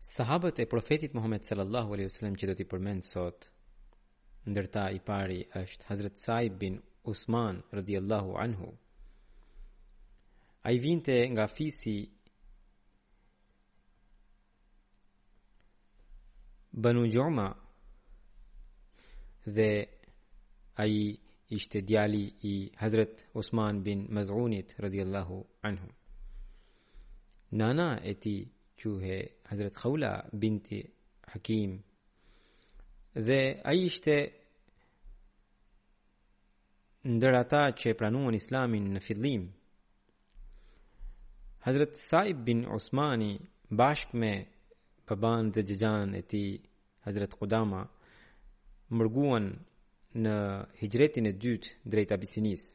Sahabët e Profetit Muhammed sallallahu alaihi wasallam që do t'i përmend sot, ndër ta i pari është Hazrat Saib bin Usman radhiyallahu anhu. Ai vinte nga fisi Banu Jumah dhe ai ishte djali i Hazrat Usman bin Maz'unit radhiyallahu anhu. Nana e tij quhej Hazret Khawla binti Hakim dhe ai ishte ndër ata që e pranuan islamin në fillim. Hazret Saib bin Osmani bashkë me baban dhe xhaxhan e tij Hazret Kudama mërguan në hixhretin e dytë drejt Abisinisë.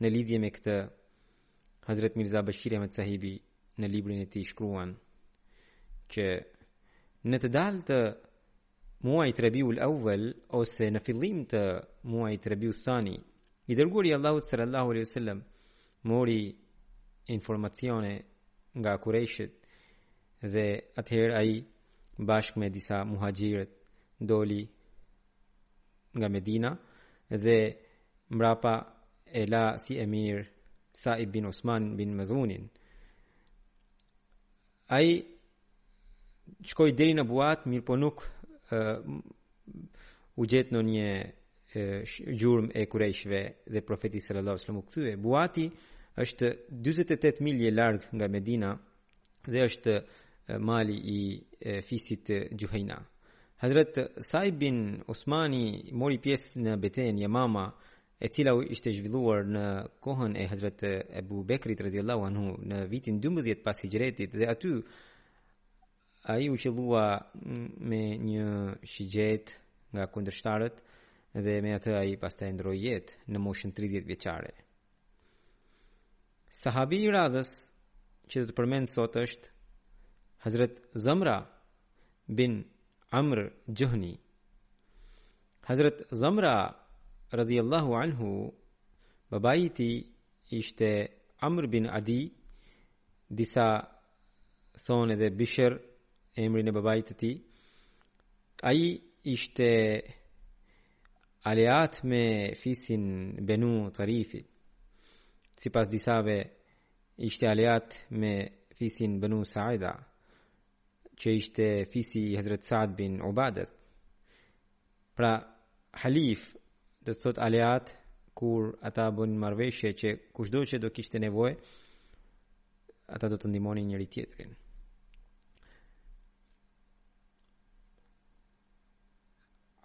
Në lidhje me këtë, Hazret Mirza Bashir Ahmed Sahibi në librin e tij shkruan që në të dalë të muajit Rabiul Awwal ose në fillim të muajit Rabiul Thani, i dërguari i Allahut sallallahu alaihi wasallam mori informacione nga Kurejshët dhe atëherë ai bashkë me disa muhaxhirët doli nga Medina dhe mbrapa e la si emir Saib bin Osman bin Mezunin. Ai shkoi deri në Buat, mirëpo nuk uh, u gjet ndonjë gjurmë e kurejshve dhe profeti sallallahu alaihi wasallam u kthye. Buati është 28 milje larg nga Medina dhe është mali i fisit Xhuhejna. Hazret Saib bin Osmani mori pjesë në betejën Jamama, e cila ishte zhvilluar në kohën e Hazret Ebu Bekrit radhiyallahu anhu në vitin 12 pas hixhretit dhe aty ai u qëllua me një shigjetë nga kundërshtarët dhe me atë ai pastaj ndërroi jetë në moshën 30 vjeçare. Sahabi i radhës që do ta përmend sot është Hazret Zamra bin Amr Juhni. Hazret Zamra radhiyallahu anhu babai i tij ishte Amr bin Adi, disa thonë edhe Bishr emrin e babait të tij. Ai ishte Aleat me fisin Benu Tarifit. Sipas disave ishte aleat me fisin Benu Saida, që ishte fisi i Hazrat Saad bin Ubadat. Pra halif do të thot aleat kur ata bënin marrëveshje që kushdo që do kishte nevojë ata do të ndihmonin njëri-tjetrin.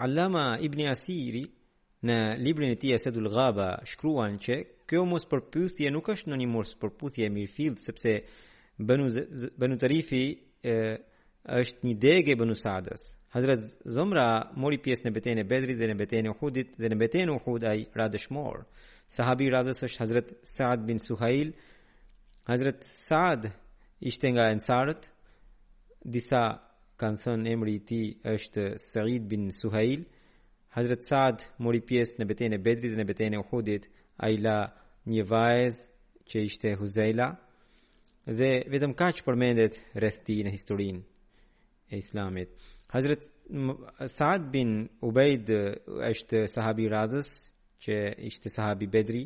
Allama Ibn Asiri në librin e tij Asadul Ghaba shkruan që kjo mospërputhje nuk është ndonjë mospërputhje e mirëfilltë sepse Banu Banu Tarifi e, është një degë e Banu Sadas. Hazrat Zomra mori pjesë në betejën e Bedrit dhe në betejën e Uhudit dhe në betejën e Uhud ai ra dëshmor. Sahabi i radhës është Hazrat Saad bin Suhail. Hazrat Saad ishte nga Ansarët, disa kanë thënë emri i tij është Sa'id bin Suhail. Hazrat Sa'd mori pjesë në betejën e Bedrit dhe në betejën e Uhudit. Ai la një vajzë që ishte Huzaila dhe vetëm kaq përmendet rreth tij në historinë e Islamit. Hazrat Sa'd bin Ubayd është sahabi i radhës që ishte sahabi Bedri.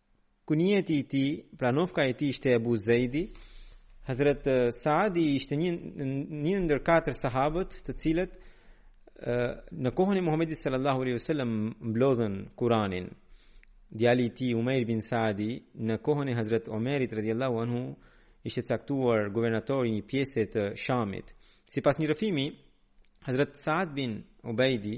Kunjeti i tij, pra nofka e tij ishte Abu Zeidi. Hazrat Saadi ishte një një ndër katër sahabët, të cilët në kohën e Muhamedit sallallahu alaihi wasallam mblodhën Kur'anin. Djali i tij Umair bin Saadi në kohën e Hazrat Omerit radhiyallahu anhu ishte caktuar guvernator i një pjese të Shamit. Sipas një rrëfimi, Hazrat Saad bin Ubaidi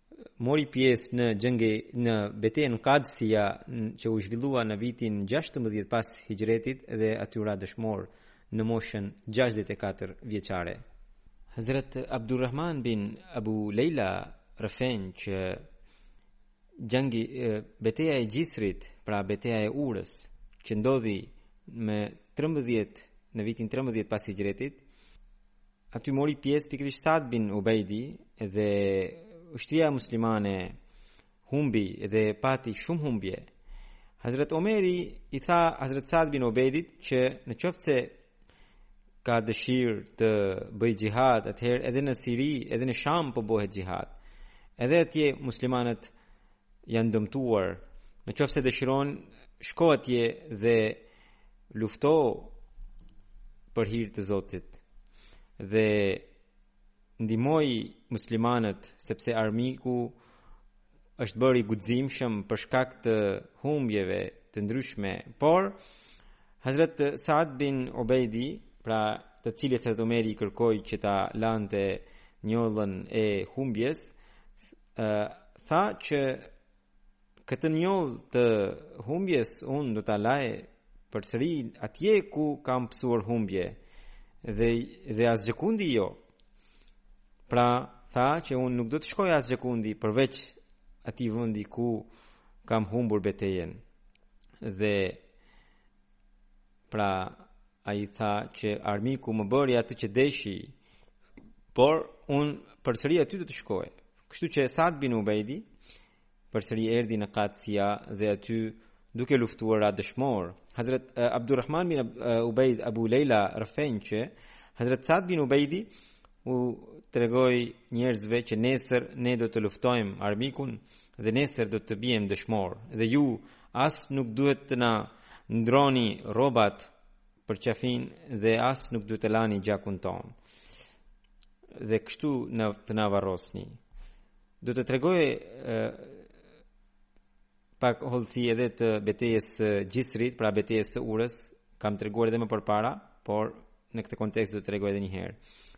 mori pjesë në xheng, në betejën Qadsia që u zhvillua në vitin 16 pas Hijretit dhe aty ra dëshmor në moshën 64-vjeçare. Hazrat Abdurrahman bin Abu Leila rrëfen që xhengi beteja e Xhisrit, pra beteja e Urës, që ndodhi me 13 në vitin 13 pas Hijretit, Aty mori pjesë pikërisht Sad bin Ubejdi dhe ushtria muslimane humbi dhe pati shumë humbje. Hazret Omeri i tha Hazret Sad bin Ubejdit që në qoftë se ka dëshirë të bëjë xhihad, atëherë edhe në Siri, edhe në Sham po bëhet xhihad. Edhe atje muslimanët janë dëmtuar. Në qoftë se dëshiron, shko atje dhe lufto për hir të Zotit dhe ndihmoji muslimanët sepse armiku është bërë i guximshëm për shkak të humbjeve të ndryshme, por Hazrat Saad bin Ubaidi, prej të cilit Hazrat Umeri i kërkoi që ta lante njollën e humbjes, tha që Këtë njollë të humbjes unë do ta laj përsëri atje ku kam pësuar humbje dhe dhe asgjëkundi jo. Pra tha që unë nuk do të shkoj asgjëkundi përveç atij vendi ku kam humbur betejën. Dhe pra ai tha që armiku më bëri atë që deshi, por unë përsëri aty do të shkoj. Kështu që Sad bin Ubejdi përsëri erdhi në Qadsia dhe aty duke luftuar ra dëshmor. Hazret uh, eh, Abdurrahman bin uh, Ubejd Abu Leila rrëfen që Hazret Sad bin Ubejdi u tregoi njerëzve që nesër ne do të luftojmë armikun dhe nesër do të biem dëshmorë dhe ju as nuk duhet të na ndërroni rrobat për qafin dhe as nuk duhet të lani gjakun tonë. dhe kështu të na varrosni. Do të tregoj pak hollësi edhe të betejës së Xhisrit, pra betejës së Urës, kam treguar edhe më përpara, por në këtë kontekst do të tregoj edhe një herë.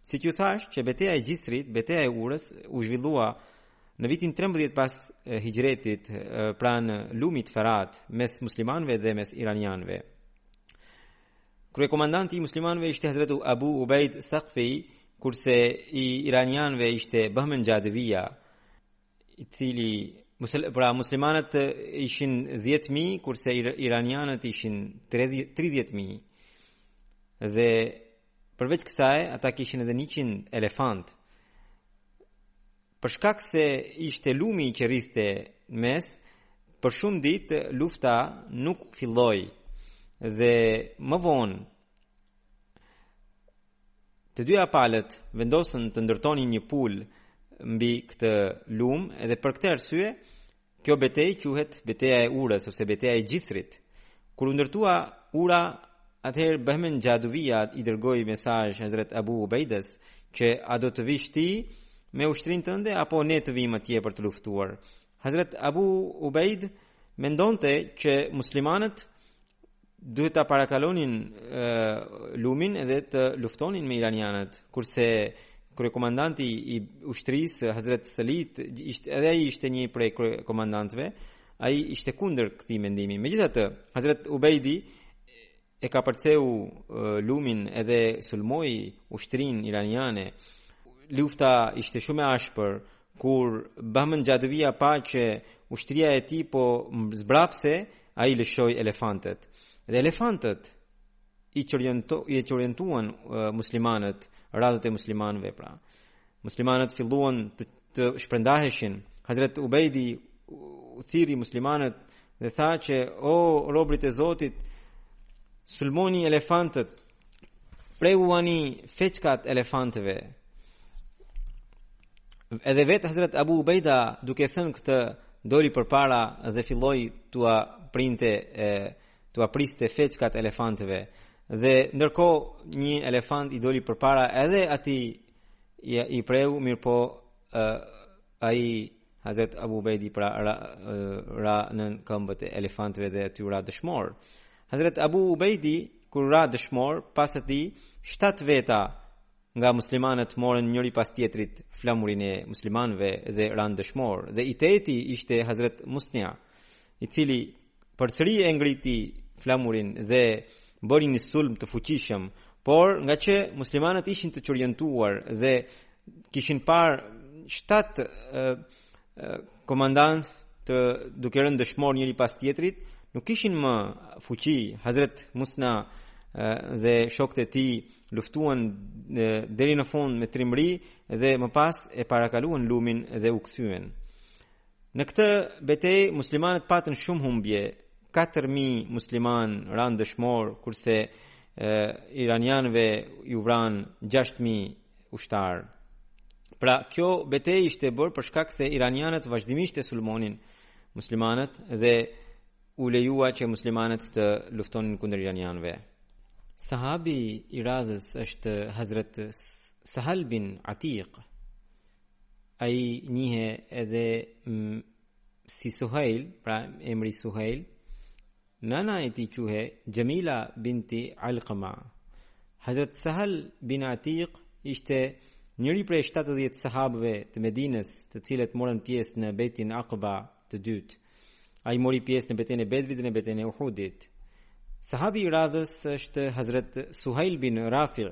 Siç ju thashë, që beteja e Xhisrit, beteja e Urës u zhvillua në vitin 13 pas Hixhretit pranë lumit Ferat mes muslimanëve dhe mes iranianëve. Kryekomandanti i muslimanëve ishte Hazret Abu Ubaid Saqfi, kurse i iranianëve ishte Bahmen Xhadevia, i cili pra muslimanët ishin 10000 kurse iranianët ishin 30000 dhe përveç kësaj ata kishin edhe 100 elefantë Për shkak se ishte lumi që rridhte në mes, për shumë ditë lufta nuk filloi dhe më vonë të dyja palët vendosën të ndërtonin një pul mbi këtë lum dhe për këtë arsye Kjo betejë quhet beteja e Urës ose beteja e Xhisrit. Kur u ndërtua Ura, atëherë Behmen Xhaduvija i dërgoi mesazh Hazrat Abu Ubejdes që a do të vish ti me ushtrinë tënde apo ne të vijmë atje për të luftuar. Hazrat Abu Ubejd mendonte që muslimanët duhet ta parakalonin lumin dhe të luftonin me iranianët kurse kryekomandanti i ushtrisë Hazret Salit ishte edhe ai ishte një prej kryekomandantëve ai ishte kundër këtij mendimi megjithatë Hazret Ubeidi e kapërceu lumin edhe sulmoi ushtrinë iraniane lufta ishte shumë e ashpër kur Bahman Xhadavia pa që ushtria e tij po zbrapsej Ai lëshoi elefantët. Dhe elefantët i çorientu, i çorientuan uh, muslimanët, radhët e muslimanëve pra. Muslimanët filluan të, të shpërndaheshin. Hazret Ubejdi u thirri muslimanët dhe tha që o robërit e Zotit, sulmoni elefantët, Prejuani feçkat elefantëve. Edhe vetë Hazret Abu Ubejda duke thënë këtë doli përpara dhe filloi t'ua printe, t'ua priste feçkat elefantëve. Dhe ndërkohë një elefant i doli përpara edhe atij i, i preu, mirëpo ai Hazret Abu Ubejdi pra ra, ra nën këmbët e elefantëve dhe aty ra dëshmor. Hazret Abu Ubejdi kur ra dëshmor pas atij, shtatë veta nga muslimanët morën njëri pas tjetrit flamurin e muslimanëve dhe ranë dëshmorë dhe i teti ishte Hazret Musnia i cili përsëri e ngriti flamurin dhe bëri një sulm të fuqishëm, por ngaqë muslimanët ishin të çorientuar dhe kishin parë shtatë komandantë duke rënë dëshmorë njëri pas tjetrit, nuk kishin më fuqi Hazret Musna dhe shokët e tij luftuan deri në fund me trimëri dhe më pas e parakaluan lumin dhe u kthyen. Në këtë betejë muslimanët patën shumë humbje. 4000 muslimanë ranë dëshmorë, kurse e, iranianëve iu vranë 6000 ushtarë. Pra, kjo betejë ishte bërë për shkak se iranianët vazhdimisht i sulmonin muslimanët dhe u lejua që muslimanët të luftonin kundër iranianëve. Sahabi i radhës është Hazret Sahal bin Atiq. Ai njihej edhe mm, si Suhail, pra emri Suhail, nëna e tij quhej Xhemila binti Alkama. Hazret Sahal bin Atiq ishte njëri prej 70 sahabëve të Medinës, të cilët morën pjesë në bejtin Aqba të dytë. Ai mori pjesë në betejën e Bedrit dhe në betejën e Uhudit. Sahabi i radhës është Hazret Suhail bin Rafi'.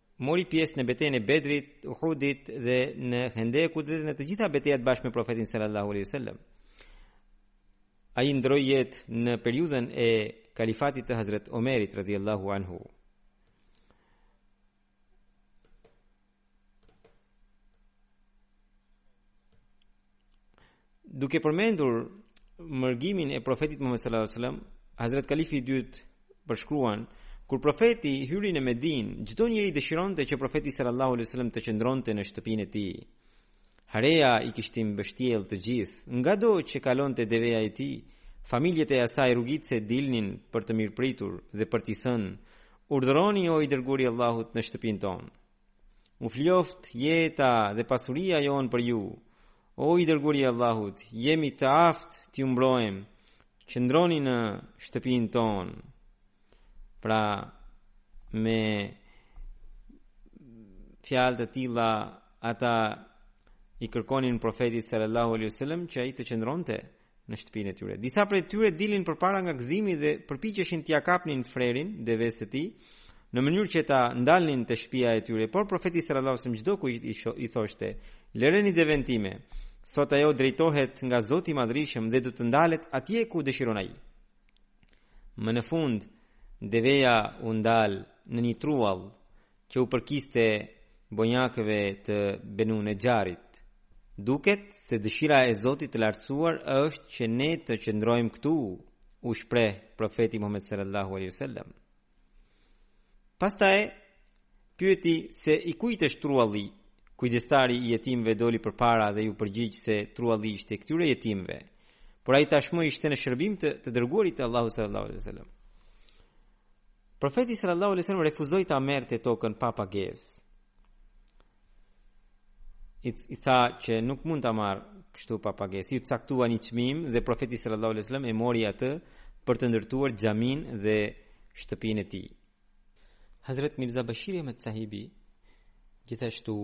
mori pjesë në betejën e Bedrit, Uhudit dhe në Hendekut dhe në të gjitha betejat bashkë me Profetin sallallahu alaihi wasallam. Ai ndërroi jetë në periudhën e kalifatit të Hazret Omerit radhiyallahu anhu. Duke përmendur mërgimin e profetit Muhammed sallallahu alaihi wasallam, Hazret Kalifi i dytë përshkruan, kur profeti hyri në Medinë, çdo njeri dëshironte që profeti sallallahu alaihi wasallam të qëndronte në shtëpinë e tij. Hareja i kishte mbështjellë të gjithë, ngado që kalonte deveja e tij, familjet e asaj rrugice dilnin për të mirëpritur dhe për t'i thënë, urdhëroni o i dërguari i Allahut në shtëpinë tonë. U flijoftë jeta dhe pasuria jonë për ju. O i dërguari i Allahut, jemi të aftë t'ju mbrojmë, qëndroni në shtëpinë tonë. Pra, me fjalë të tilla ata i kërkonin profetit sallallahu alaihi wasallam që ai të qëndronte në shtëpinë e tyre. Disa prej tyre dilnin përpara nga gëzimi dhe përpiqeshin t'ia kapnin frerin devesë së tij, në mënyrë që ta ndalnin te shtëpia e tyre, por profeti sallallahu alaihi wasallam çdokujt i thoshte: "Lëreni devenë time. Sot ajo drejtohet nga Zoti i Madhërishëm dhe do të ndalet atje ku dëshiron ai." Më në fund, deveja u ndal në një truall që u përkiste bonjakëve të Benu Nexharit. Duket se dëshira e Zotit të Lartësuar është që ne të qëndrojmë këtu, u shpreh profeti Muhammed sallallahu alaihi wasallam. Pastaj pyeti se i kujt është trualli. Kujdestari i jetimëve doli përpara dhe iu përgjigj se trualli ishte i këtyre jetimëve. Por ai tashmë ishte në shërbim të të dërguarit të Allahut sallallahu alaihi wasallam. Profeti sallallahu alaihi wasallam refuzoi ta merrte tokën pa pagesë. I, I tha që nuk mund ta marr kështu pa pagesë. Iu caktua një çmim dhe profeti sallallahu alaihi wasallam e mori atë për të ndërtuar xhaminë dhe shtëpinë e tij. Hazret Mirza Bashir Ahmed Sahibi gjithashtu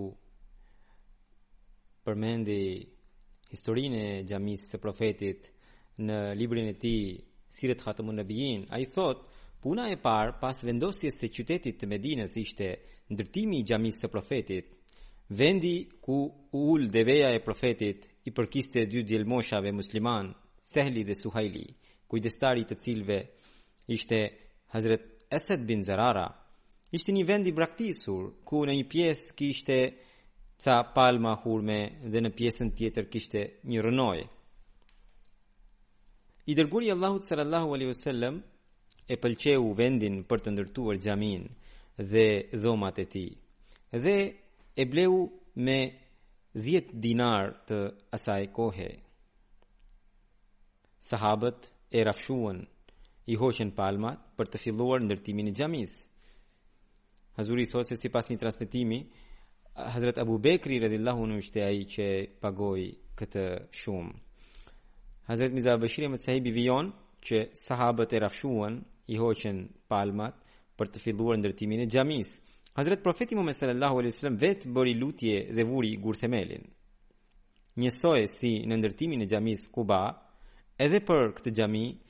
përmendi historinë e xhamisë së profetit në librin e tij Sirat Khatamun Nabiyin, ai thotë, puna e parë pas vendosjes së qytetit të Medinës ishte ndërtimi i xhamisë së profetit, vendi ku u ul deveja e profetit i përkiste dy djelmoshave muslimanë, Sehli dhe Suhajli, kujdestari i të cilëve ishte Hazret Esed bin Zerara. Ishte një vend i braktisur, ku në një pjesë kishte ca palma hurme dhe në pjesën tjetër kishte një rrënojë. I dërguari i Allahut sallallahu alaihi wasallam e pëlqeu vendin për të ndërtuar xhaminë dhe dhomat e tij dhe e bleu me 10 dinarë të asaj kohe. Sahabët e rafshuan, i hoqën palmat për të filluar ndërtimin e xhamisë. Hazuri thotë se sipas një transmetimi, Hazrat Abu Bekri radhiyallahu anhu ishte ai që e pagoi këtë shumë. Hazrat Mirza Bashir Ahmed Sahibi vijon që sahabët e rafshuan i hoqën palmat për të filluar ndërtimin e xhamisë. Hazrat Profeti Muhammed sallallahu alaihi wasallam vetë bëri lutje dhe vuri gurthemelin. Njësoj si në ndërtimin e xhamisë Kuba, edhe për këtë xhami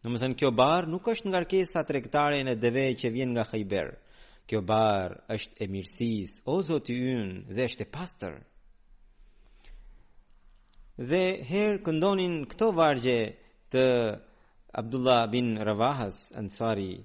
Domethënë, kjo barrë nuk është ngarkesa tregtare në deve që vjen nga Hajber. Kjo barrë është e mirësisë, o zoti ynë, dhe është e pastër. Dhe herë këndonin këto vargje të Abdullah bin Ravahës, ansari,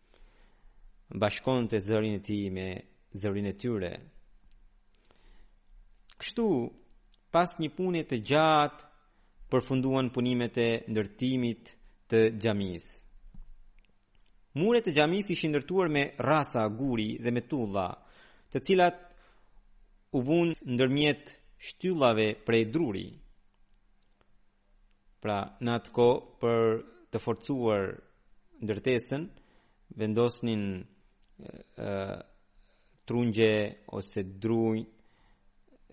bashkonte zërin e tij me zërin e tyre. Kështu, pas një pune të gjatë, përfunduan punimet e ndërtimit të xhamisë. Muret e xhamisë ishin ndërtuar me rrasa guri dhe me tulla, të cilat u vunë ndërmjet shtyllave prej druri. Pra, në atë kohë për të forcuar ndërtesën, vendosnin uh, trungje ose drunj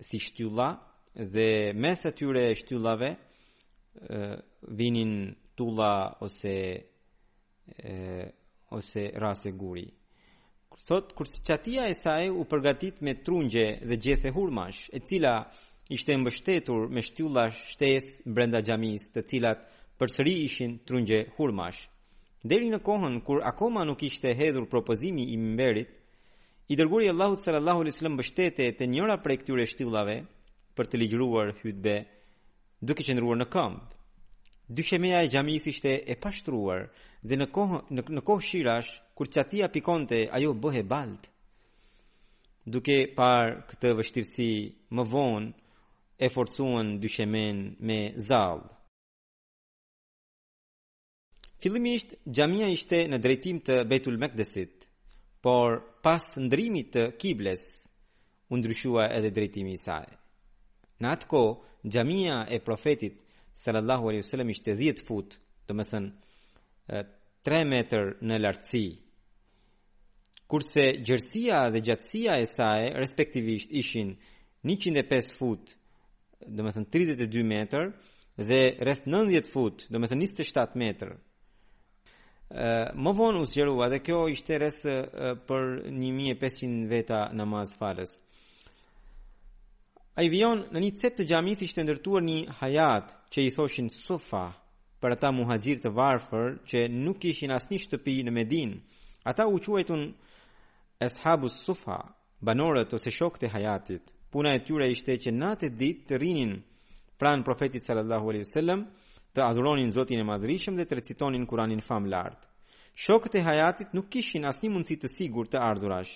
si shtylla dhe mes atyre shtyllave uh, vinin tulla ose e, ose rrasa guri. Thotë, kurse çatia e saj u përgatit me trungje dhe gjethe hurmash, e cila ishte mbështetur me shtylla shtesë brenda xhamisë të cilat përsëri ishin trungje hurmash. Deri në kohën kur akoma nuk ishte hedhur propozimi i mimberit, i dërguari i Allahut sallallahu alaihi wasallam mbështetej te njëra prej këtyre shtyllave për të ligjëruar hutbe Duke qëndruar në këmbë, dyshemeja e xhamisë ishte e pashtruar dhe në kohë në, në kohë shirash kur çatia pikonte, ajo bëhej baltë. Duke parë këtë vështirësi, më vonë e forcuan dyshemenë me zall. Fillimisht xhamia ishte në drejtim të Bejtul Mekdesit, por pas ndërrimit të kibles u ndryshua edhe drejtimi i saj. Në atë kohë xhamia e Profetit sallallahu alaihi wasallam ishte 10 fut, domethënë 3 metër në lartësi. kurse gjerësia dhe gjatësia e saj respektivisht ishin 105 fut, domethënë 32 metër dhe rreth 90 fut, domethënë 27 metër. Më vonë u zgjerua dhe kjo ishte rreth për 1500 veta namazfalës. Ai vijon në një cep të xhamisë ishte ndërtuar një hajat që i thoshin Sufa, për ata muhaxhirë të varfër që nuk kishin asnjë shtëpi në Medinë. Ata u quajtën Eshabu Sufa, banorët ose shokët e hajatit. Puna e tyre ishte që natë e ditë të rrinin pranë profetit sallallahu alaihi wasallam, të adhuronin Zotin e Madhërishëm dhe të recitonin Kur'anin famëlartë. Shokët e hajatit nuk kishin asnjë mundësi të sigurt të ardhurash,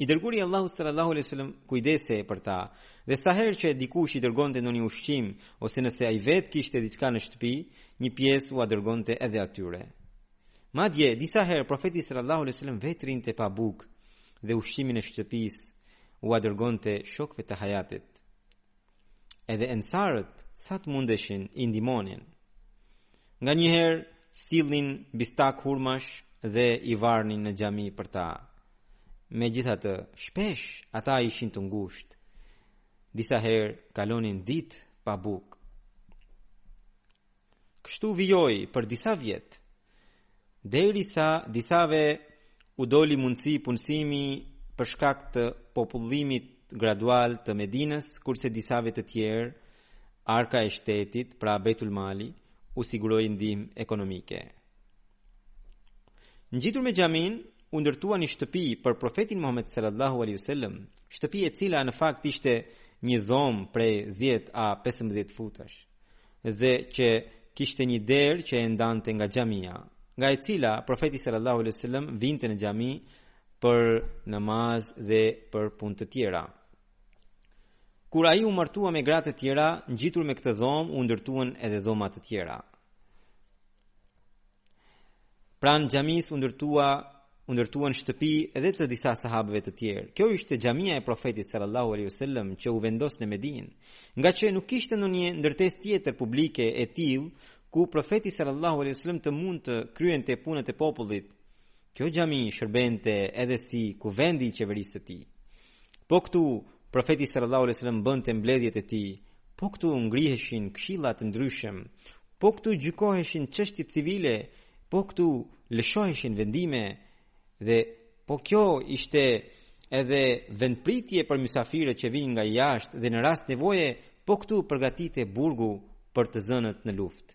I dërguari i Allahut sallallahu alaihi wasallam kujdesej për ta, dhe sa herë që dikush i dërgonte ndonjë ushqim ose nëse ai vetë kishte diçka në shtëpi, një pjesë ua dërgonte edhe atyre. Madje disa herë profeti sallallahu alaihi wasallam vetë rrinte pa bukë dhe ushqimin e shtëpisë ua dërgonte shokëve të hajatit. Edhe ensarët sa të mundeshin i ndihmonin. Nganjëherë sillnin bistakë hurmash dhe i varnin në xhami për ta. Megjithatë shpesh ata ishin të ngushtë. Disa herë kalonin ditë pa bukë. Kështu vijoi për disa vjet Derisa disave u doli mundësi punësimi për shkak të popullimit gradual të Medinës, kurse disave të tjerë arka e shtetit, pra Bejtul Mali, u siguroi ndihmë ekonomike. Ngjitur me xhaminë, u ndërtua një shtëpi për profetin Muhammed sallallahu alaihi wasallam, shtëpi e cila në fakt ishte një dhomë prej 10 a 15 futash. dhe që kishte një derë që e ndante nga xhamia, nga e cila profeti sallallahu alaihi wasallam vinte në xhami për namaz dhe për punë të tjera. Kur ai u martua me gra të tjera, ngjitur me këtë dhomë u ndërtuan edhe dhoma të tjera. Pranë xhamisë u ndërtua u ndërtuan shtëpi edhe të disa sahabëve të tjerë. Kjo ishte xhamia e Profetit sallallahu alaihi wasallam që u vendos në Medinë, ngaqë nuk kishte ndonjë ndërtesë tjetër publike e tillë ku Profeti sallallahu alaihi wasallam të mund të kryente punët e popullit. Kjo xhami shërbente edhe si kuvendi i qeverisë së tij. Po këtu Profeti sallallahu alaihi wasallam bënte mbledhjet e tij, Po këtu ngriheshin këshilla të ndryshëm, po këtu gjykoheshin çështje civile, po këtu lëshoheshin vendime dhe po kjo ishte edhe vendpritje për mysafirët që vinin nga jashtë dhe në rast nevoje po këtu përgatitej burgu për të zënët në luftë.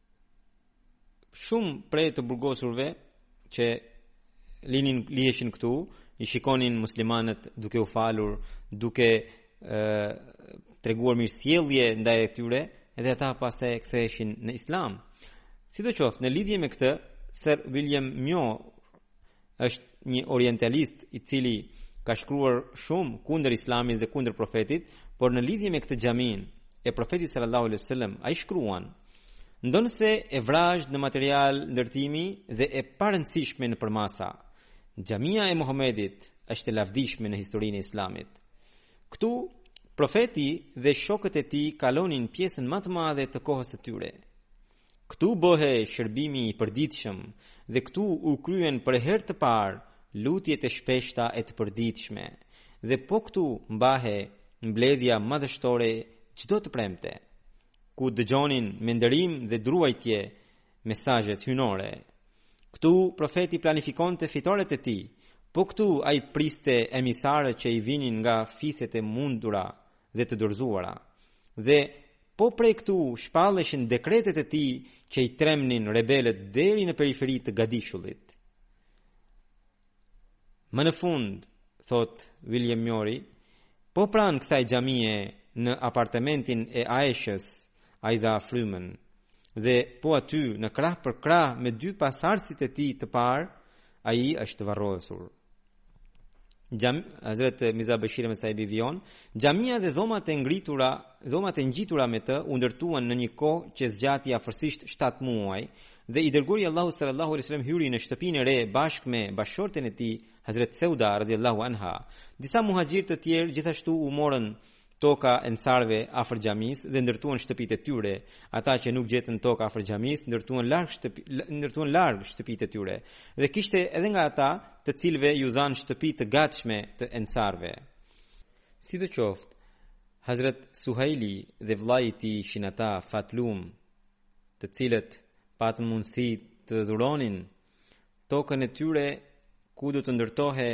shumë prej të burgosurve që linin liheshin këtu, i shikonin muslimanët duke u falur, duke treguar mirësjellje ndaj tyre, edhe ata pastaj ktheheshin në Islam. Sidoqoftë, në lidhje me këtë, Sir William Mjo është një orientalist i cili ka shkruar shumë kundër Islamit dhe kundër profetit, por në lidhje me këtë xhaminë e profetit sallallahu alaihi wasallam ai shkruan ndonëse e vrazhd në material ndërtimi dhe e parëndësishme në përmasa xhamia e Muhamedit është e lavdishme në historinë e Islamit këtu profeti dhe shokët e tij kalonin pjesën më të madhe të kohës së tyre Këtu bëhej shërbimi i përditshëm dhe këtu u kryen për herë të parë lutjet e shpeshta e të përditshme dhe po këtu mbahej mbledhja madhështore çdo të premte, ku dëgjonin me nderim dhe druajtje mesazhet hyjnore. Këtu profeti planifikonte fitoret e tij, po këtu ai priste emisarët që i vinin nga fiset e mundura dhe të dorëzuara. Dhe po prej këtu shpalleshin dekretet e tij që i tremnin rebelët deri në periferi të Gadishullit. Më në fund, thotë William Mjuri, po pranë kësaj xhamie në apartamentin e Aishes, ai dha frymën dhe po aty në krah për krah me dy pasardhësit e tij të parë, ai është varrosur. Hazrat Mirza Bashir Ahmed Sahibi vijon, xhamia dhe dhomat e ngritura, dhomat e ngjitura me të u ndërtuan në një kohë që zgjati afërsisht 7 muaj dhe i dërguari i Allahut sallallahu alaihi wasallam hyri në shtëpinë e re bashkë me bashkëshorten e tij Hazrat Sauda radhiyallahu anha. Disa muhaxhir të tjerë gjithashtu u morën toka e ensarëve afër xhamisë dhe ndërtuan shtëpitë e tyre, ata që nuk gjetën toka afër xhamisë ndërtuan larg shtëpi ndërtuan larg shtëpitë e tyre, dhe kishte edhe nga ata të cilëve iu dhanë shtëpi të gatshme të ensarëve. Sidoqoftë, Hazrat Suhaili dhe vëllai i tij ishin ata fatlum, të cilët patën mundësi të dhuronin tokën e tyre ku do të ndërtohej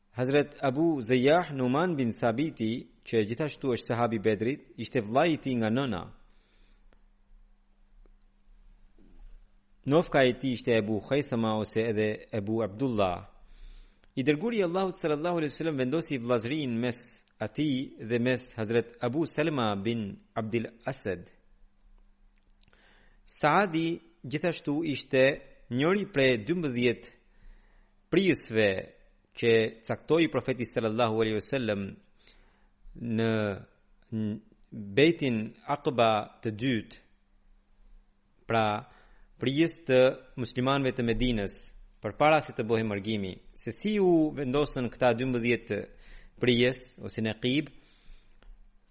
Hazret Abu Zajah Numan bin Thabiti, që gjithashtu është sahabi Bedrit, ishte vllai i tij nga nëna. Nofka e tij ishte Abu Khajthama ose edhe Abu Abdullah. I dërguri i Allahut sallallahu alaihi wasallam vendosi vëllazërinë mes atij dhe mes Hazrat Abu Salma bin Abdil Asad. Saadi gjithashtu ishte njëri prej 12 prijësve që caktoi profeti sallallahu alaihi wasallam në bejtin Aqba të dytë pra prijës të muslimanëve të Medinës përpara se të bëhej mërgimi se si u vendosën këta 12 prijës ose naqib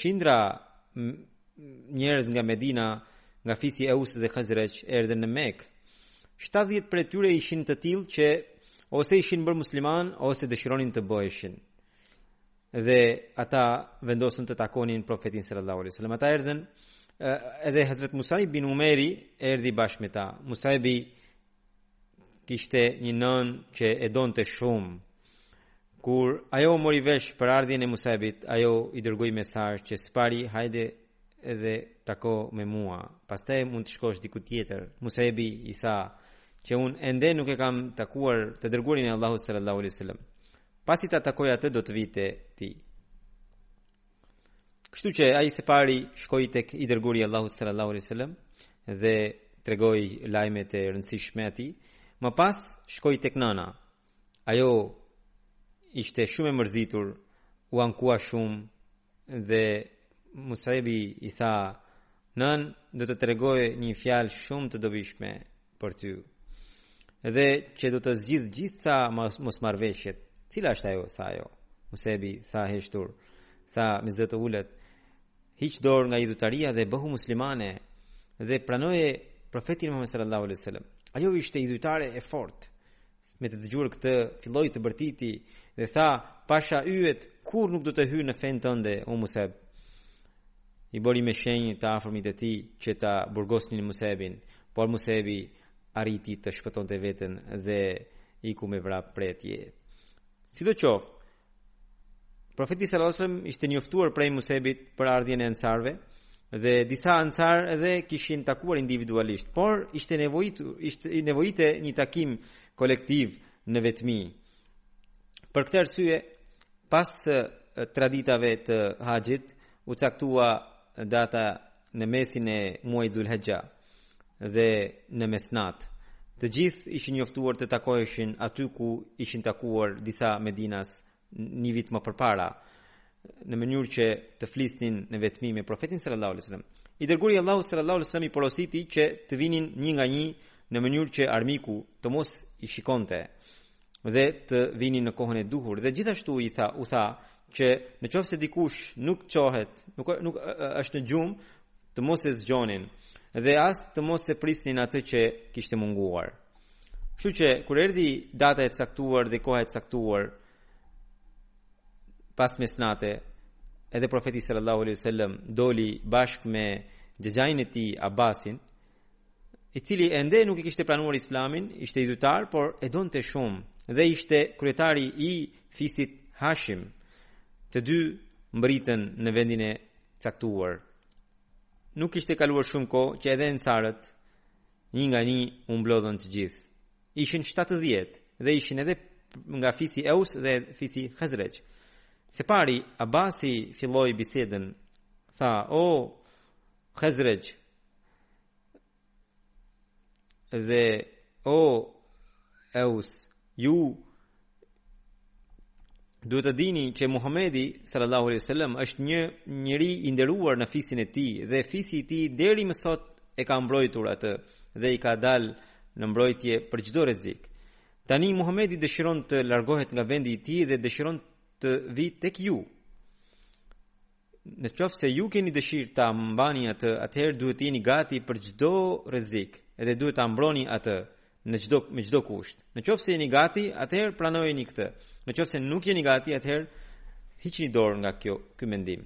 Qindra njerëz nga Medina, nga fisi Aus dhe Khazraj, erdhën në Mekë. Shtatëdhjetë prej tyre ishin të tillë që ose ishin bërë musliman ose dëshironin të bëheshin. Dhe ata vendosën të takonin profetin sallallahu alaihi wasallam. Ata erdhën edhe Hazrat Musaib bin Umeri erdhi bashkë me ta. Musaibi kishte një nënë që e donte shumë. Kur ajo u mori vesh për ardhjen e Musabit, ajo i dërgoi mesazh që së pari hajde edhe takohu me mua. Pastaj mund të shkosh diku tjetër. Musabi i tha që unë ende nuk e kam takuar të dërguarin e Allahut sallallahu alaihi wasallam. Pasi ta takoj atë do të vij te ti. Kështu që ai së pari shkoi tek i dërguari i Allahut sallallahu alaihi wasallam dhe tregoi lajmet e rëndësishme atij. Më pas shkoi tek nëna. Ajo ishte shumë e mërzitur, u ankua shumë dhe Musaibi i tha: "Nënë, do të të tregoj një fjalë shumë të dobishme, për ty. Dhe që do të zgjidhë të gjitha mosmarrëveshjet. Cila është ajo, tha ajo. Musebi, tha heshtur, tha me zë të ulët, hiq dorë nga idhujtaria dhe bëhu muslimane dhe pranoje profetin Muhammed sallallahu alaihi wasallam. Ajo ishte idhujtare e fortë. Me të dëgjuar këtë, filloi të bërtiti dhe tha, Pasha yjet kurrë nuk do të hyj në fenë tënde, o Museb. I bëri me shenjë të afërmit e tij që ta burgosnin Musebin, por Musebi arriti të shpëtonte veten dhe iku me vrap prej atje. Sidoqoftë, Profeti sallallahu alajhi wasallam ishte njoftuar prej Musebit për ardhjen e ansarëve dhe disa ansar edhe kishin takuar individualisht, por ishte nevojitur, ishte, nevojitej një takim kolektiv në vetmi. Për këtë arsye, pas traditave të haxhit, u caktua data në mesin e muajit Dhulhijja. dhe në mesnatë. Të gjithë ishin njoftuar të takoheshin aty ku ishin takuar disa medinas një vit më përpara në mënyrë që të flisnin në vetmi me profetin sallallahu alajhi wasallam. I dërguari i Allahut sallallahu alajhi wasallam i porositi që të vinin një nga një në mënyrë që armiku të mos i shikonte dhe të vinin në kohën e duhur dhe gjithashtu i tha u tha që në qoftë se dikush nuk çohet, nuk nuk është në gjumë, të mos e zgjonin dhe as të mos e prisnin atë që kishte munguar. Kështu që kur erdhi data e caktuar dhe koha e caktuar pas mesnate, edhe profeti sallallahu alaihi wasallam doli bashkë me xhaxhain e tij Abbasin, i cili ende nuk e kishte pranuar islamin, ishte idhujtar, por e donte shumë, dhe ishte kryetari i fisit Hashim, të dy mbërritën në vendin e caktuar. Nuk kishte kaluar shumë kohë që edhe ensarët, një nga një u mblodhën të gjithë. Ishin 70 dhe ishin edhe nga fisi Eus dhe fisi Hazrexh. Së pari, Abbasi filloi bisedën, tha, o, Hazrexh, dhe o Eus ju duhet ta dini që Muhamedi sallallahu alaihi wasallam është një njeri i nderuar në fisin e tij dhe fisi i tij deri më sot e ka mbrojtur atë dhe i ka dalë në mbrojtje për çdo rrezik. Tani Muhamedi dëshiron të largohet nga vendi i tij dhe dëshiron të vijë tek ju. Në qoftë se ju keni dëshirë ta mbani atë, atëherë duhet të jeni gati për çdo rrezik dhe duhet ta mbroni atë në çdo me çdo kusht. Në qoftë se jeni gati, atëherë pranojeni këtë. Në qoftë se nuk jeni gati, atëherë hiqni dorë nga kjo ky mendim.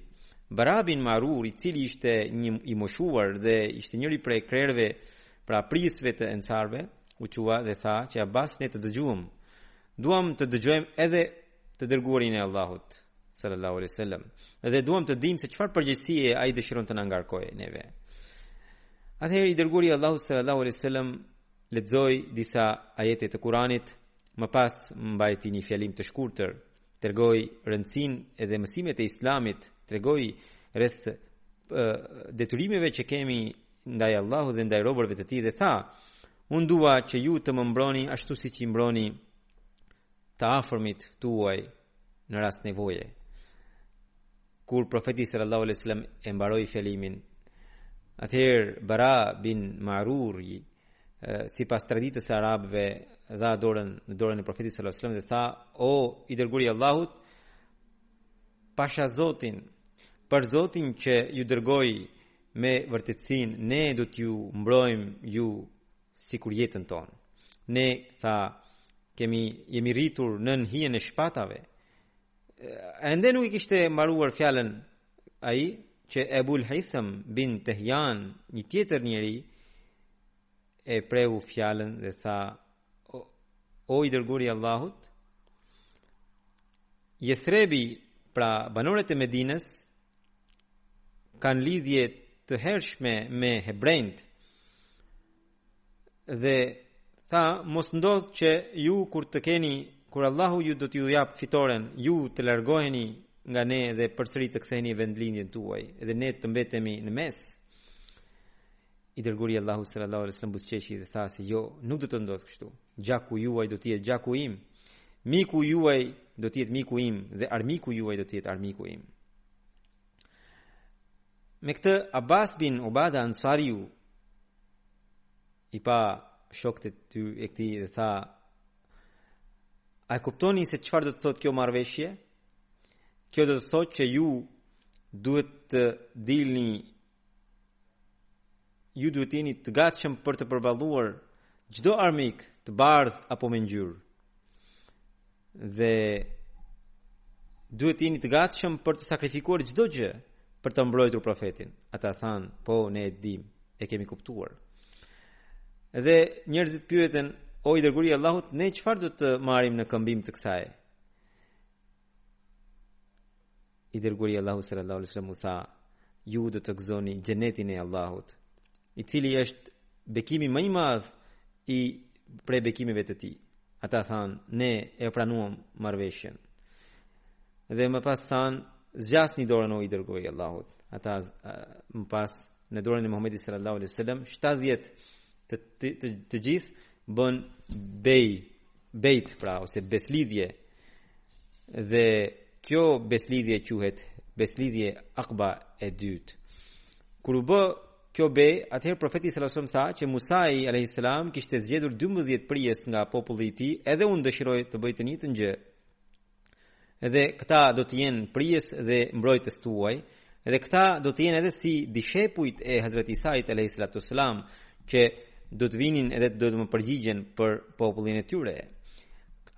Bara bin Marur, i cili ishte një i moshuar dhe ishte njëri prej krerëve pra prijësve të ensarëve, u çua dhe tha që Abbas ne të dëgjuam. Duam të dëgjojmë edhe të dërguarin e Allahut sallallahu alaihi wasallam dhe duam të dimë se çfarë përgjegjësie ai dëshiron të na ngarkojë neve. Atëherë i dërguari i Allahut sallallahu alaihi wasallam lexoi disa ajete të Kuranit, më pas mbajti një fjalim të shkurtër, tregoi rëndësinë dhe mësimet e Islamit, tregoi rreth detyrimeve që kemi ndaj Allahut dhe ndaj robërve të tij dhe tha: Unë dua që ju të më mbroni ashtu siç i mbroni të afërmit tuaj në rast nevoje. Kur profeti sallallahu alaihi wasallam e mbaroi fjalimin, atëherë Bara bin Maruri, sipas traditës së arabëve, dha dorën në dorën e profetit sallallahu alaihi wasallam dhe tha: "O i dërguari i Allahut, pasha Zotin, për Zotin që ju dërgoi me vërtetësinë, ne do t'ju mbrojmë ju sikur jetën tonë. Ne, tha, kemi, jemi rritur nën hijen e shpatave. Ende nuk e kishte mbaruar fjalën ai që Ebul Haytham bin Tehjan, një tjetër njeri, e preu fjalën dhe tha, o, o i dërguari i Allahut, Jethrebi, pra banorët e Medinës, kanë lidhje të hershme me hebrenjtë dhe tha mos ndodh që ju kur të keni kur Allahu ju do t'ju japë fitoren ju të largoheni nga ne dhe përsëri të ktheheni vendlindjen tuaj dhe ne të mbetemi në mes I Dërguari i Allahut sallallahu alejhi wasallam buzëqeshi dhe tha se jo, nuk do të ndodhë kështu. Gjaku juaj do të jetë gjaku im, miku juaj do të jetë miku im dhe armiku juaj do të jetë armiku im. Me këtë Abbas bin Ubada Ansariu i pa shokët e tij e këtij dhe tha A e kuptoni se çfarë do të thotë kjo marrëveshje? Kjo do të thot që ju duhet të dilni Ju duhet të jeni të gatshëm për të përballuar çdo armik të bardhë apo me ngjyrë. Dhe duhet të jeni të gatshëm për të sakrifikuar çdo gjë për të mbrojtur profetin. Ata thanë, po ne e dim, e kemi kuptuar. Dhe njerëzit pyetën, o i dërguari i Allahut, ne çfarë do të marrim në këmbim të kësaj? I dërguari i Allahut sallallahu alaihi wasallam u tha, ju do të gëzoni xhenetin e Allahut, i cili është bekimi më i madhi prej bekimeve të tij. Ata thanë, ne e pranuam marrëveshjen. Dhe më pas thanë, zgjasni dorën o i dërguari i Allahut. Ata më pas në dorën e Muhamedit sallallahu alaihi wasallam 70 të të, të, të gjithë bënë bej bejt pra ose besëlidhje dhe kjo besëlidhje quhet besëlidhje akba e dytë kur u bë kjo be atëherë profeti sallallahu alaihi wasallam tha që Musai alaihi salam kishte zgjedhur 12 prijës nga populli i tij edhe unë dëshiroj të bëj të njëjtën gjë Edhe këta do të jenë prijës dhe mbrojtës tuaj, edhe këta do të jenë edhe si dishepujt e Hazreti Isait alayhis salatu sallam që do të vinin edhe do të më përgjigjen për popullin e tyre.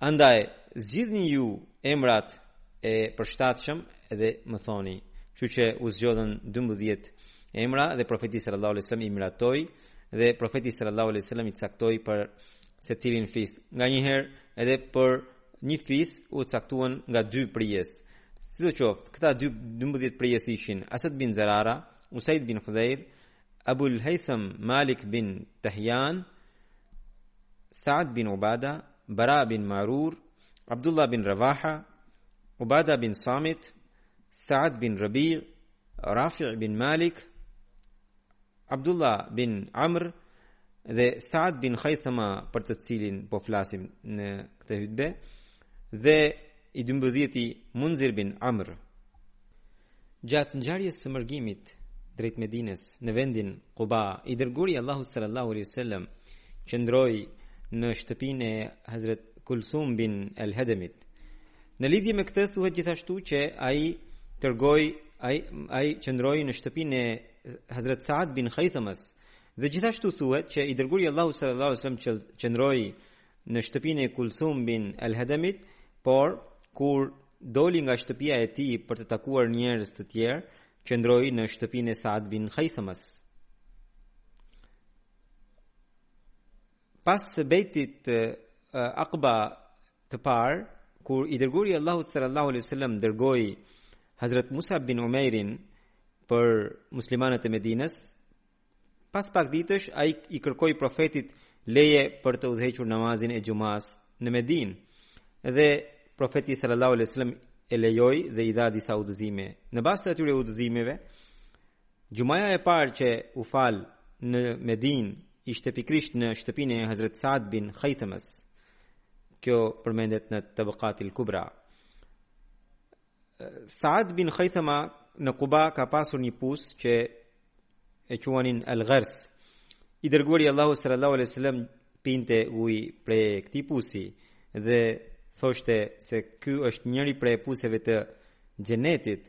Andaj zgjidhni ju emrat e përshtatshëm dhe më thoni. Kështu që u zgjodhën 12 emra dhe profeti sallallahu alaihi wasallam i miratoi dhe profeti sallallahu alaihi wasallam i caktoi për secilin fis. Nganjëherë edhe për një fis u caktuan nga dy prijës. Sidoqoftë, këta dy dymbëdhjetë prijës ishin, Asad bin Zërara, Usaid bin Hudhejr, Abul Hejthëm Malik bin Tahjan, Saad bin Ubada, Bara bin Marur, Abdullah bin Ravaha, Ubada bin Samit, Saad bin Rëbi, Rafi bin Malik, Abdullah bin Amr dhe Saad bin Khaythama për të cilin po flasim në këtë hytbe dhe i 12-ti Munzir bin Amr. Gjatë ngjarjes së mërgimit drejt Medinës në vendin Quba, i dërguari i Allahut sallallahu alaihi wasallam qëndroi në shtëpinë e Hazrat Kulsum bin Al-Hadamit. Në lidhje me këtë thuhet gjithashtu që ai tërgoi ai ai qëndroi në shtëpinë e Hazrat Sa'd bin Khaythamas dhe gjithashtu thuhet që i dërguari i Allahut sallallahu alaihi wasallam qëndroi në shtëpinë e Kulthum bin Al-Hadamit, por kur doli nga shtëpia e tij për të takuar njerëz të tjerë, qëndroi në shtëpinë e Sa'd bin Khaythamas. Pas së bejtit Aqba Të parë, kur i dërguari i Allahut sallallahu alaihi wasallam dërgoi Hazrat Musab bin Umairin për muslimanët e Medinës, pas pak ditësh ai i kërkoi profetit leje për të udhëhequr namazin e xhumasë në Medinë. Dhe profeti sallallahu alaihi wasallam e lejoi dhe i dha disa udhëzime. Në bazë të atyre udhëzimeve, xhumaja e parë që u fal në Medinë ishte pikërisht në shtëpinë e Hazrat Sa'd bin Khaitamas. Kjo përmendet në Tabaqat al-Kubra. Saad bin Khaythama në Quba ka pasur një pus që e quanin al-Ghars. I dërguari i Allahut sallallahu alaihi wasallam pinte ujë prej këtij pusi dhe thoshte se ky është njëri prej puseve të xhenetit.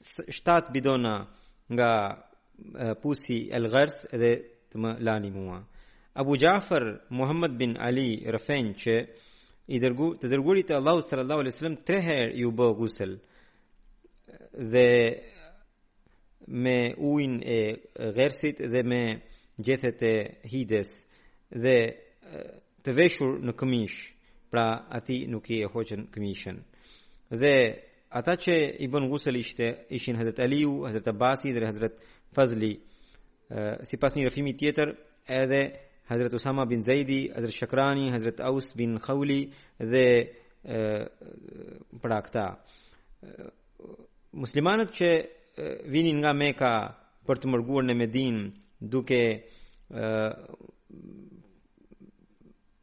7 bidona nga pusi El Ghers dhe të më lani mua. Abu Jafar Muhammad bin Ali rrëfen që i dërgu të dërguarit e Allahut sallallahu alaihi wasallam tre herë iu bë gusel dhe me ujin e ghersit dhe me gjethet e hides dhe të veshur në këmishë pra atij nuk ia hoqën këmishën dhe Ata që i bënë gusel ishte ishin Hazrat Aliu, Hazrat Abasi dhe Hazrat Fazli. Sipas një rrëfimi tjetër, edhe Hazrat Usama bin Zaidi, Hazrat Shakrani, Hazrat Aus bin Khawli dhe pra këta. Muslimanët që vinin nga Mekka për të mërguar në Medinë duke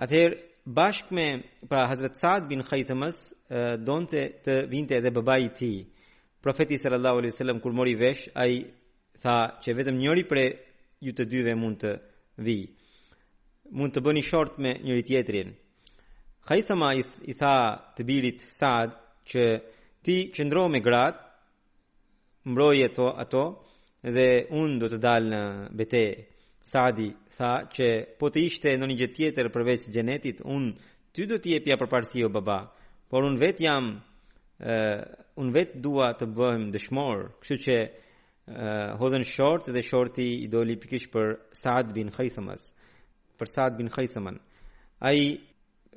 Atëherë bashkë me pra Hazrat Sa'd bin Khaythamas donte të vinte edhe babai i tij. Profeti sallallahu alaihi wasallam kur mori vesh, ai tha që vetëm njëri prej ju të dyve mund të vijë. Mund të bëni short me njëri tjetrin. Khaythama i tha të birit Sa'd që ti qëndro me gratë mbroji ato dhe unë do të dal në betejë. Sadi tha që po të ishte ndonjë gjë tjetër përveç xhenetit, unë ty do të jepja përparësi o baba, por unë vetë jam, uh, unë vetë dua të bëhem dëshmor, kështu që uh, hodhën short dhe shorti i doli pikërisht për Saad bin Khajthamës, për Saad bin Khajthamën. Ai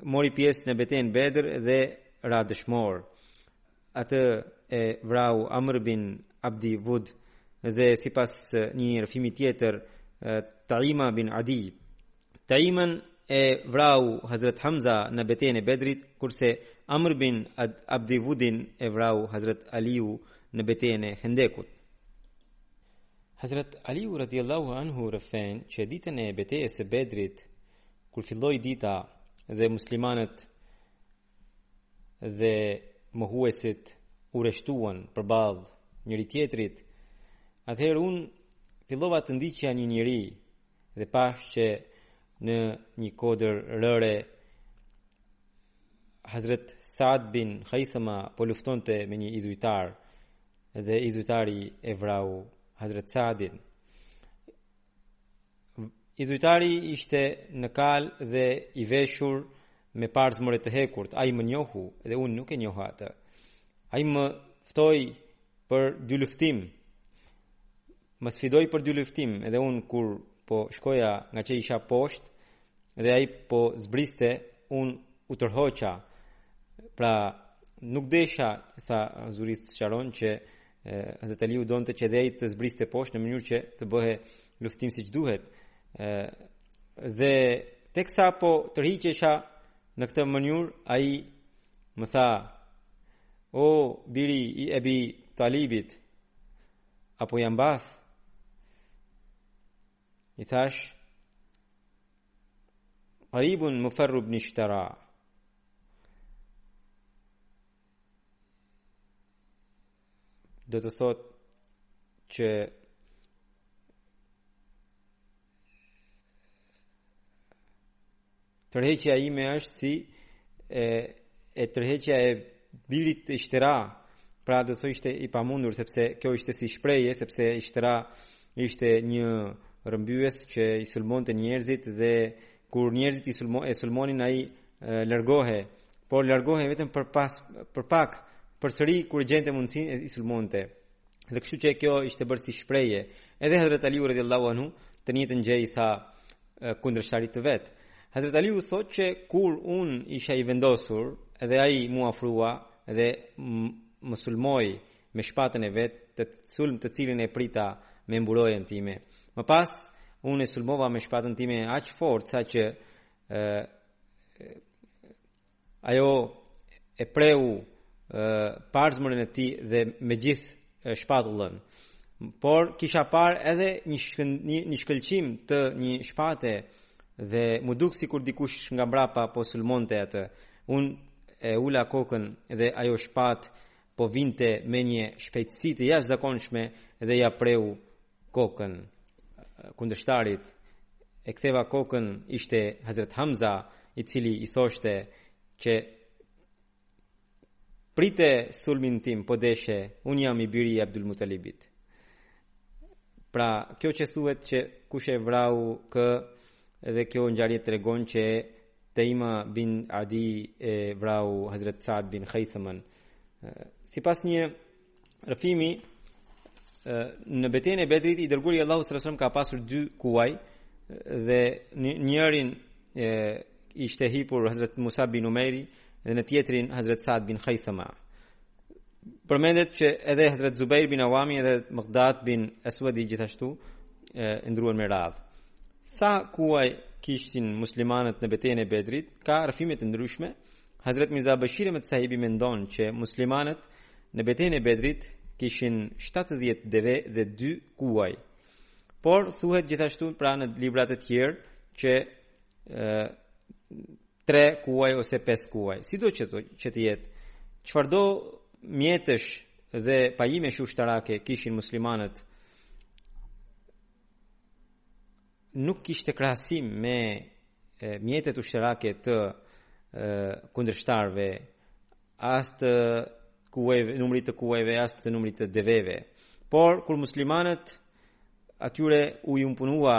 mori pjesë në betejën Bedr dhe ra dëshmor. Atë e vrau Amr bin Abdi Vud dhe sipas një rrëfimi tjetër Taima bin Adi. Taiman e vrau Hazret Hamza në betejën e Bedrit, kurse Amr bin Abdi Vudin e vrau Hazret Aliu në betejën e Hendekut. Hazret Aliu radiallahu anhu rrëfen që ditën e betejës së Bedrit, Kur filloi dita dhe muslimanët dhe mohuesit u rreshtuan përballë njëri tjetrit, atëherë unë fillova të ndiqja një njeri dhe pashë që në një kodër rëre Hazret Saad bin Khaythama po luftonte me një idhujtar dhe idhujtari e vrau Hazret Saadin. Idhujtari ishte në kalë dhe i veshur me parzmore të hekurt. Ai më njohu dhe unë nuk e njoha atë. Ai më ftoi për dyluftim. Më sfidoi për dyluftim dhe unë kur po shkoja ngaqë isha poshtë dhe ai po zbriste, unë u tërhoqa. Pra, nuk desha, Hazuri sqaron, që Hazrat Aliu donte që dhe ai të zbriste poshtë në mënyrë që të bëhej luftim siç duhet. Ë dhe teksa po tërhiqesha në këtë mënyrë, ai më tha: "O biri i Ebi Talibit, a po ia mbath?" I thashë: "Qaribun mufarrub nishtara." do të thotë që tërheqja ime është si e, e tërheqja e birit të Ishtëras pra do të thotë ishte i pamundur sepse kjo ishte si shprehje sepse Ishtëra ishte një rëmbyes që i sulmonte njerëzit dhe Kur njerëzit i sulmo, e sulmonin ai largohej, por largohej vetëm për pas për pak, përsëri kur gjente mundësinë e sulmonte. Dhe kështu që kjo ishte bërë si shprehje. Edhe Hazrat Aliu radiallahu anhu të njëjtën gjë i tha kundërshtarit të vet. Hazrat Aliu thotë që kur unë isha i vendosur dhe ai m'u afrua dhe më sulmoi me shpatën e vet, të sulm të cilin e prita me mburojën time. Më pas, unë e sulmova me shpatën time aq fort sa që e, e, ajo e preu parzmoren e tij dhe me gjithë shpatullën. Por kisha parë edhe një shkën, një, një shkëlqim të një shpate dhe m'u duk sikur dikush nga mbrapa po sulmonte atë. Unë e ula kokën dhe ajo shpatë po vinte me një shpejtësi të jashtëzakonshme dhe ia preu kokën kundërshtarit. E ktheva kokën ishte Hazrat Hamza, i cili i thoshte që prite sulmin tim, po deshe, unë jam i biri i Abdul Mutalibit. Pra, kjo që thuhet që kush e vrau kë dhe kjo ngjarje tregon që Taima bin Adi e vrau Hazret Saad bin Khaythaman. Sipas një rrëfimi në betejën e Bedrit i dërguari i Allahut sallallahu ka pasur dy kuaj dhe njërin e ishte hipur Hazrat Musab bin Umairi dhe në tjetrin Hazrat Saad bin Khaythama. Përmendet që edhe Hazrat Zubair bin Awami dhe Miqdad bin Aswadi gjithashtu e ndërruan me radhë. Sa kuaj kishin muslimanët në betejën e Bedrit, ka rrëfime të ndryshme. Hazrat Mirza Bashir Ahmed Sahibi mendon që muslimanët në betejën e Bedrit kishin 70 deve dhe 2 kuaj. Por thuhet gjithashtu pra në libra të tjerë që e, 3 kuaj ose 5 kuaj, sido që të, që të jetë. Çfarëdo mjetesh dhe pajimesh ushtarake kishin muslimanët nuk kishte krahasim me e, mjetet ushtarake të kundërshtarëve as të kuajve, numrit të kuajve, as të numrit të deveve. Por, kur muslimanët Atyre iu imponua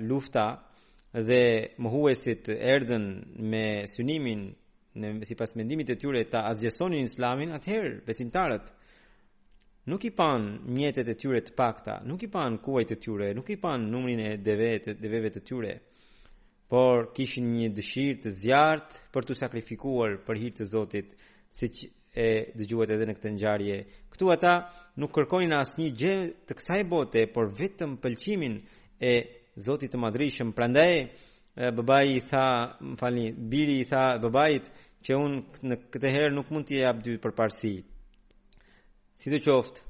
lufta dhe mohuesit erdhën me synimin në sipas mendimit të tyre ta asgjësonin Islamin, atëherë besimtarët nuk i panë mjetet e tyre të pakta, nuk i panë kuajt e tyre, nuk i panë numrin e devet, deveve të tyre, por kishin një dëshirë të zjarrtë për t'u sakrifikuar për hir të Zotit, siç e dëgjuat edhe në këtë ngjarje. Këtu ata nuk kërkonin asnjë gjë të kësaj bote, por vetëm pëlqimin e Zotit të Madhërishëm. Prandaj babai i tha, më falni, biri i tha babait që unë në këtë herë nuk mund të jap ty përparësi. Sidoqoftë,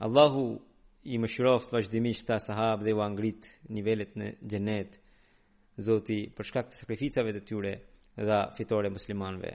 Allahu i mëshiroftë vazhdimisht këta sahabë dhe ua ngritë nivelet në xhenet. Zoti për shkak të sakrificave të tyre dha fitore muslimanëve.